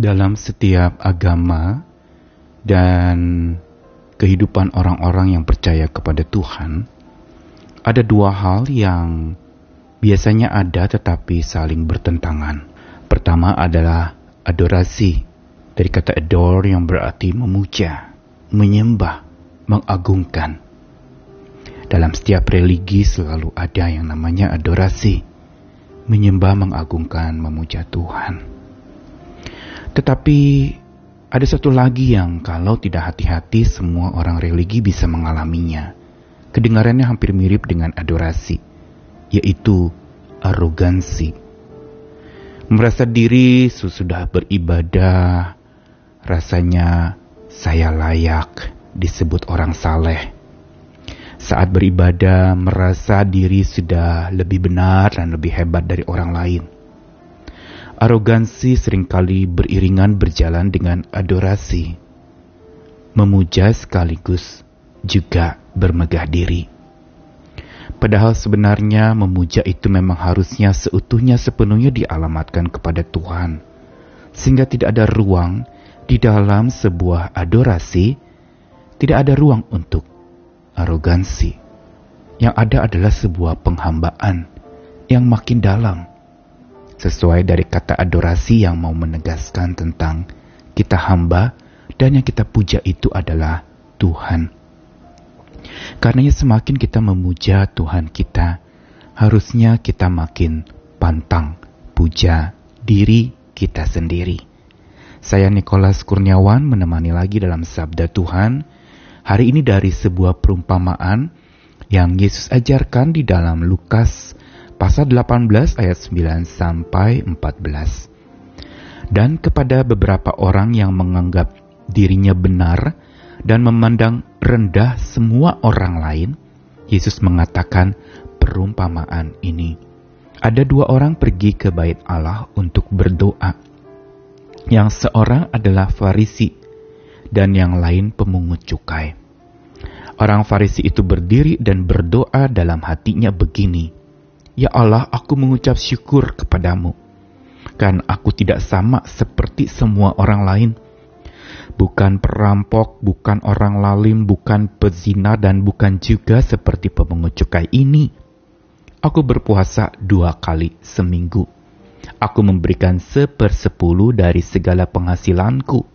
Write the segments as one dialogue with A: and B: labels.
A: dalam setiap agama dan kehidupan orang-orang yang percaya kepada Tuhan, ada dua hal yang biasanya ada tetapi saling bertentangan. Pertama adalah adorasi, dari kata adore yang berarti memuja, menyembah, mengagungkan. Dalam setiap religi selalu ada yang namanya adorasi, menyembah, mengagungkan, memuja Tuhan. Tetapi ada satu lagi yang kalau tidak hati-hati semua orang religi bisa mengalaminya. Kedengarannya hampir mirip dengan adorasi, yaitu arogansi. Merasa diri sesudah beribadah, rasanya saya layak disebut orang saleh. Saat beribadah merasa diri sudah lebih benar dan lebih hebat dari orang lain Arogansi sering kali beriringan berjalan dengan adorasi, memuja sekaligus juga bermegah diri. Padahal sebenarnya memuja itu memang harusnya seutuhnya sepenuhnya dialamatkan kepada Tuhan, sehingga tidak ada ruang di dalam sebuah adorasi, tidak ada ruang untuk arogansi. Yang ada adalah sebuah penghambaan yang makin dalam, sesuai dari kata adorasi yang mau menegaskan tentang kita hamba dan yang kita puja itu adalah Tuhan. Karenanya semakin kita memuja Tuhan kita, harusnya kita makin pantang puja diri kita sendiri. Saya Nikolas Kurniawan menemani lagi dalam Sabda Tuhan, hari ini dari sebuah perumpamaan yang Yesus ajarkan di dalam Lukas pasal 18 ayat 9 sampai 14. Dan kepada beberapa orang yang menganggap dirinya benar dan memandang rendah semua orang lain, Yesus mengatakan perumpamaan ini. Ada dua orang pergi ke bait Allah untuk berdoa. Yang seorang adalah Farisi dan yang lain pemungut cukai. Orang Farisi itu berdiri dan berdoa dalam hatinya begini, Ya Allah, aku mengucap syukur kepadamu. Kan aku tidak sama seperti semua orang lain. Bukan perampok, bukan orang lalim, bukan pezina, dan bukan juga seperti pemungut cukai ini. Aku berpuasa dua kali seminggu. Aku memberikan sepersepuluh dari segala penghasilanku.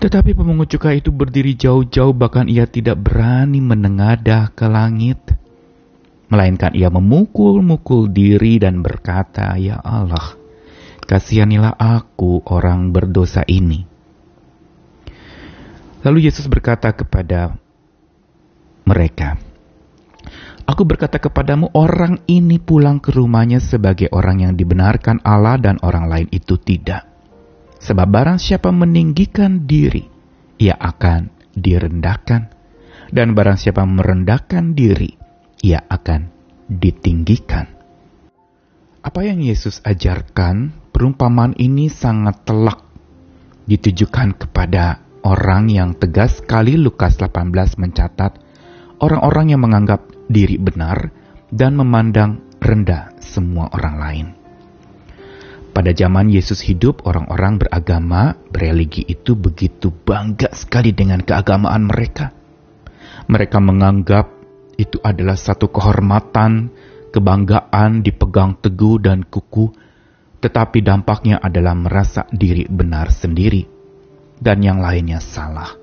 A: Tetapi pemungut cukai itu berdiri jauh-jauh bahkan ia tidak berani menengadah ke langit melainkan ia memukul-mukul diri dan berkata, "Ya Allah, kasihanilah aku orang berdosa ini." Lalu Yesus berkata kepada mereka, Aku berkata kepadamu, orang ini pulang ke rumahnya sebagai orang yang dibenarkan Allah dan orang lain itu tidak. Sebab barang siapa meninggikan diri, ia akan direndahkan. Dan barang siapa merendahkan diri, ia akan ditinggikan. Apa yang Yesus ajarkan, perumpamaan ini sangat telak ditujukan kepada orang yang tegas sekali Lukas 18 mencatat orang-orang yang menganggap diri benar dan memandang rendah semua orang lain. Pada zaman Yesus hidup, orang-orang beragama, bereligi itu begitu bangga sekali dengan keagamaan mereka. Mereka menganggap itu adalah satu kehormatan, kebanggaan dipegang teguh dan kuku, tetapi dampaknya adalah merasa diri benar sendiri dan yang lainnya salah.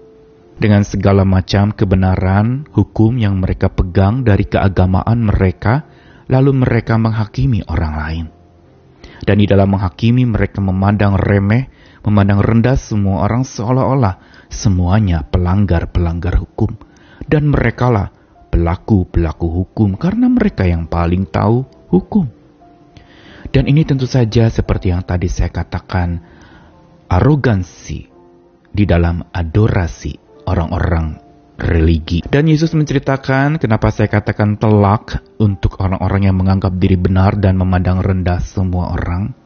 A: Dengan segala macam kebenaran hukum yang mereka pegang dari keagamaan mereka, lalu mereka menghakimi orang lain. Dan di dalam menghakimi mereka memandang remeh, memandang rendah semua orang seolah-olah semuanya pelanggar-pelanggar hukum. Dan merekalah pelaku-pelaku hukum karena mereka yang paling tahu hukum. Dan ini tentu saja seperti yang tadi saya katakan, arogansi di dalam adorasi orang-orang religi. Dan Yesus menceritakan kenapa saya katakan telak untuk orang-orang yang menganggap diri benar dan memandang rendah semua orang.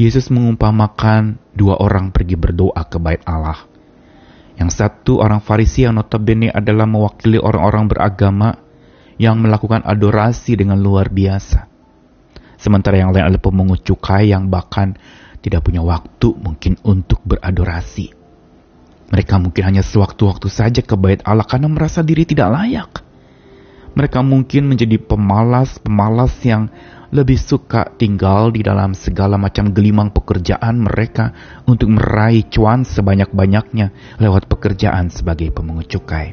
A: Yesus mengumpamakan dua orang pergi berdoa ke bait Allah. Yang satu orang Farisi yang notabene adalah mewakili orang-orang beragama yang melakukan adorasi dengan luar biasa. Sementara yang lain adalah pemungut cukai yang bahkan tidak punya waktu mungkin untuk beradorasi. Mereka mungkin hanya sewaktu-waktu saja ke bait Allah karena merasa diri tidak layak. Mereka mungkin menjadi pemalas-pemalas yang lebih suka tinggal di dalam segala macam gelimang pekerjaan mereka untuk meraih cuan sebanyak-banyaknya lewat pekerjaan sebagai pemungut cukai.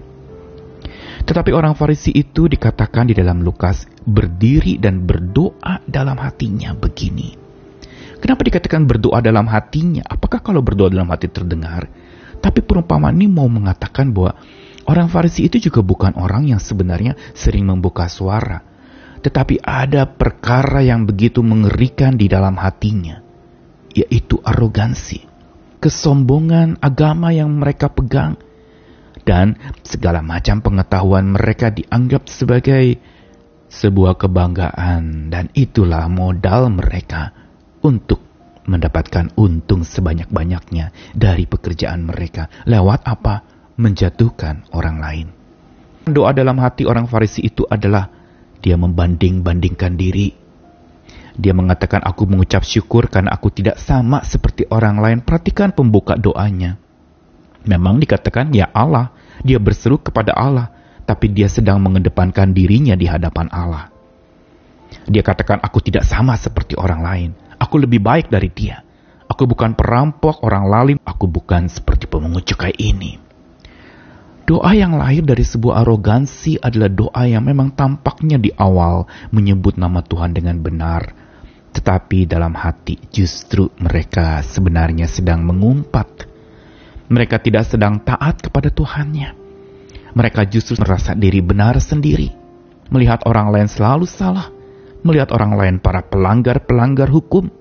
A: Tetapi orang Farisi itu dikatakan di dalam Lukas berdiri dan berdoa dalam hatinya begini. Kenapa dikatakan berdoa dalam hatinya? Apakah kalau berdoa dalam hati terdengar? Tapi perumpamaan ini mau mengatakan bahwa orang Farisi itu juga bukan orang yang sebenarnya sering membuka suara tetapi ada perkara yang begitu mengerikan di dalam hatinya, yaitu arogansi, kesombongan agama yang mereka pegang, dan segala macam pengetahuan mereka dianggap sebagai sebuah kebanggaan, dan itulah modal mereka untuk mendapatkan untung sebanyak-banyaknya dari pekerjaan mereka. Lewat apa? Menjatuhkan orang lain. Doa dalam hati orang Farisi itu adalah dia membanding-bandingkan diri. Dia mengatakan, aku mengucap syukur karena aku tidak sama seperti orang lain. Perhatikan pembuka doanya. Memang dikatakan, ya Allah, dia berseru kepada Allah, tapi dia sedang mengedepankan dirinya di hadapan Allah. Dia katakan, aku tidak sama seperti orang lain. Aku lebih baik dari dia. Aku bukan perampok, orang lalim. Aku bukan seperti pemungut cukai ini. Doa yang lahir dari sebuah arogansi adalah doa yang memang tampaknya di awal menyebut nama Tuhan dengan benar, tetapi dalam hati justru mereka sebenarnya sedang mengumpat. Mereka tidak sedang taat kepada Tuhannya. Mereka justru merasa diri benar sendiri, melihat orang lain selalu salah, melihat orang lain para pelanggar-pelanggar hukum,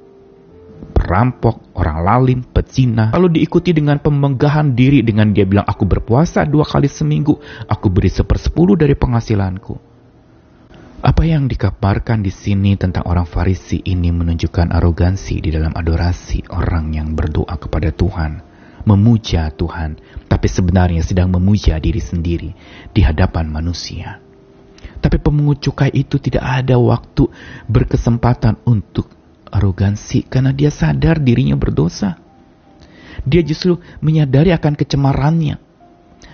A: perampok, orang lalim, pecina. Lalu diikuti dengan pemegahan diri dengan dia bilang, aku berpuasa dua kali seminggu, aku beri sepersepuluh dari penghasilanku. Apa yang dikabarkan di sini tentang orang Farisi ini menunjukkan arogansi di dalam adorasi orang yang berdoa kepada Tuhan, memuja Tuhan, tapi sebenarnya sedang memuja diri sendiri di hadapan manusia. Tapi pemungut cukai itu tidak ada waktu berkesempatan untuk arogansi karena dia sadar dirinya berdosa. Dia justru menyadari akan kecemarannya.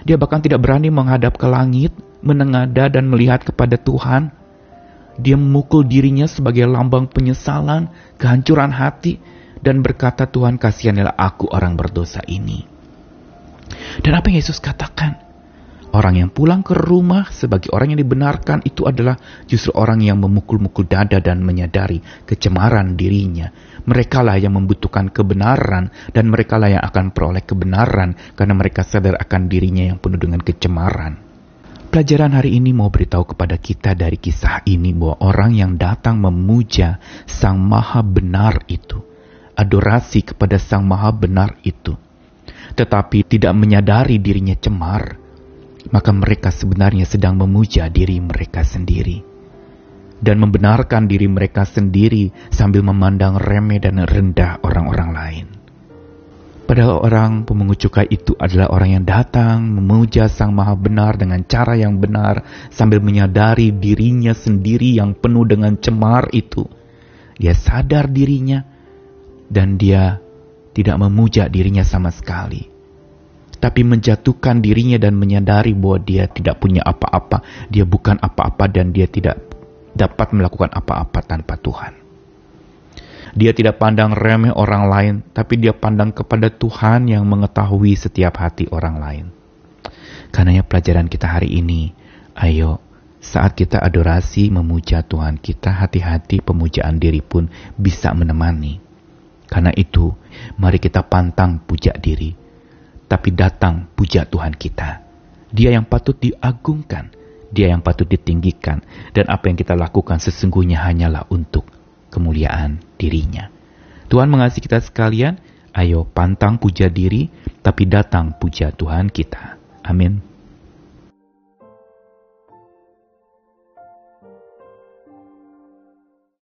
A: Dia bahkan tidak berani menghadap ke langit, menengada dan melihat kepada Tuhan. Dia memukul dirinya sebagai lambang penyesalan, kehancuran hati, dan berkata, Tuhan kasihanilah aku orang berdosa ini. Dan apa yang Yesus katakan? Orang yang pulang ke rumah sebagai orang yang dibenarkan itu adalah justru orang yang memukul-mukul dada dan menyadari kecemaran dirinya. Mereka lah yang membutuhkan kebenaran dan mereka lah yang akan peroleh kebenaran karena mereka sadar akan dirinya yang penuh dengan kecemaran. Pelajaran hari ini mau beritahu kepada kita dari kisah ini bahwa orang yang datang memuja Sang Maha Benar itu, adorasi kepada Sang Maha Benar itu, tetapi tidak menyadari dirinya cemar, maka mereka sebenarnya sedang memuja diri mereka sendiri dan membenarkan diri mereka sendiri sambil memandang remeh dan rendah orang-orang lain. Padahal orang pemungut cukai itu adalah orang yang datang memuja Sang Maha Benar dengan cara yang benar sambil menyadari dirinya sendiri yang penuh dengan cemar itu. Dia sadar dirinya dan dia tidak memuja dirinya sama sekali tapi menjatuhkan dirinya dan menyadari bahwa dia tidak punya apa-apa, dia bukan apa-apa dan dia tidak dapat melakukan apa-apa tanpa Tuhan. Dia tidak pandang remeh orang lain, tapi dia pandang kepada Tuhan yang mengetahui setiap hati orang lain. Karenanya pelajaran kita hari ini, ayo saat kita adorasi memuja Tuhan kita, hati-hati pemujaan diri pun bisa menemani. Karena itu, mari kita pantang puja diri tapi datang puja Tuhan kita. Dia yang patut diagungkan, dia yang patut ditinggikan, dan apa yang kita lakukan sesungguhnya hanyalah untuk kemuliaan dirinya. Tuhan mengasihi kita sekalian, ayo pantang puja diri, tapi datang puja Tuhan kita. Amin.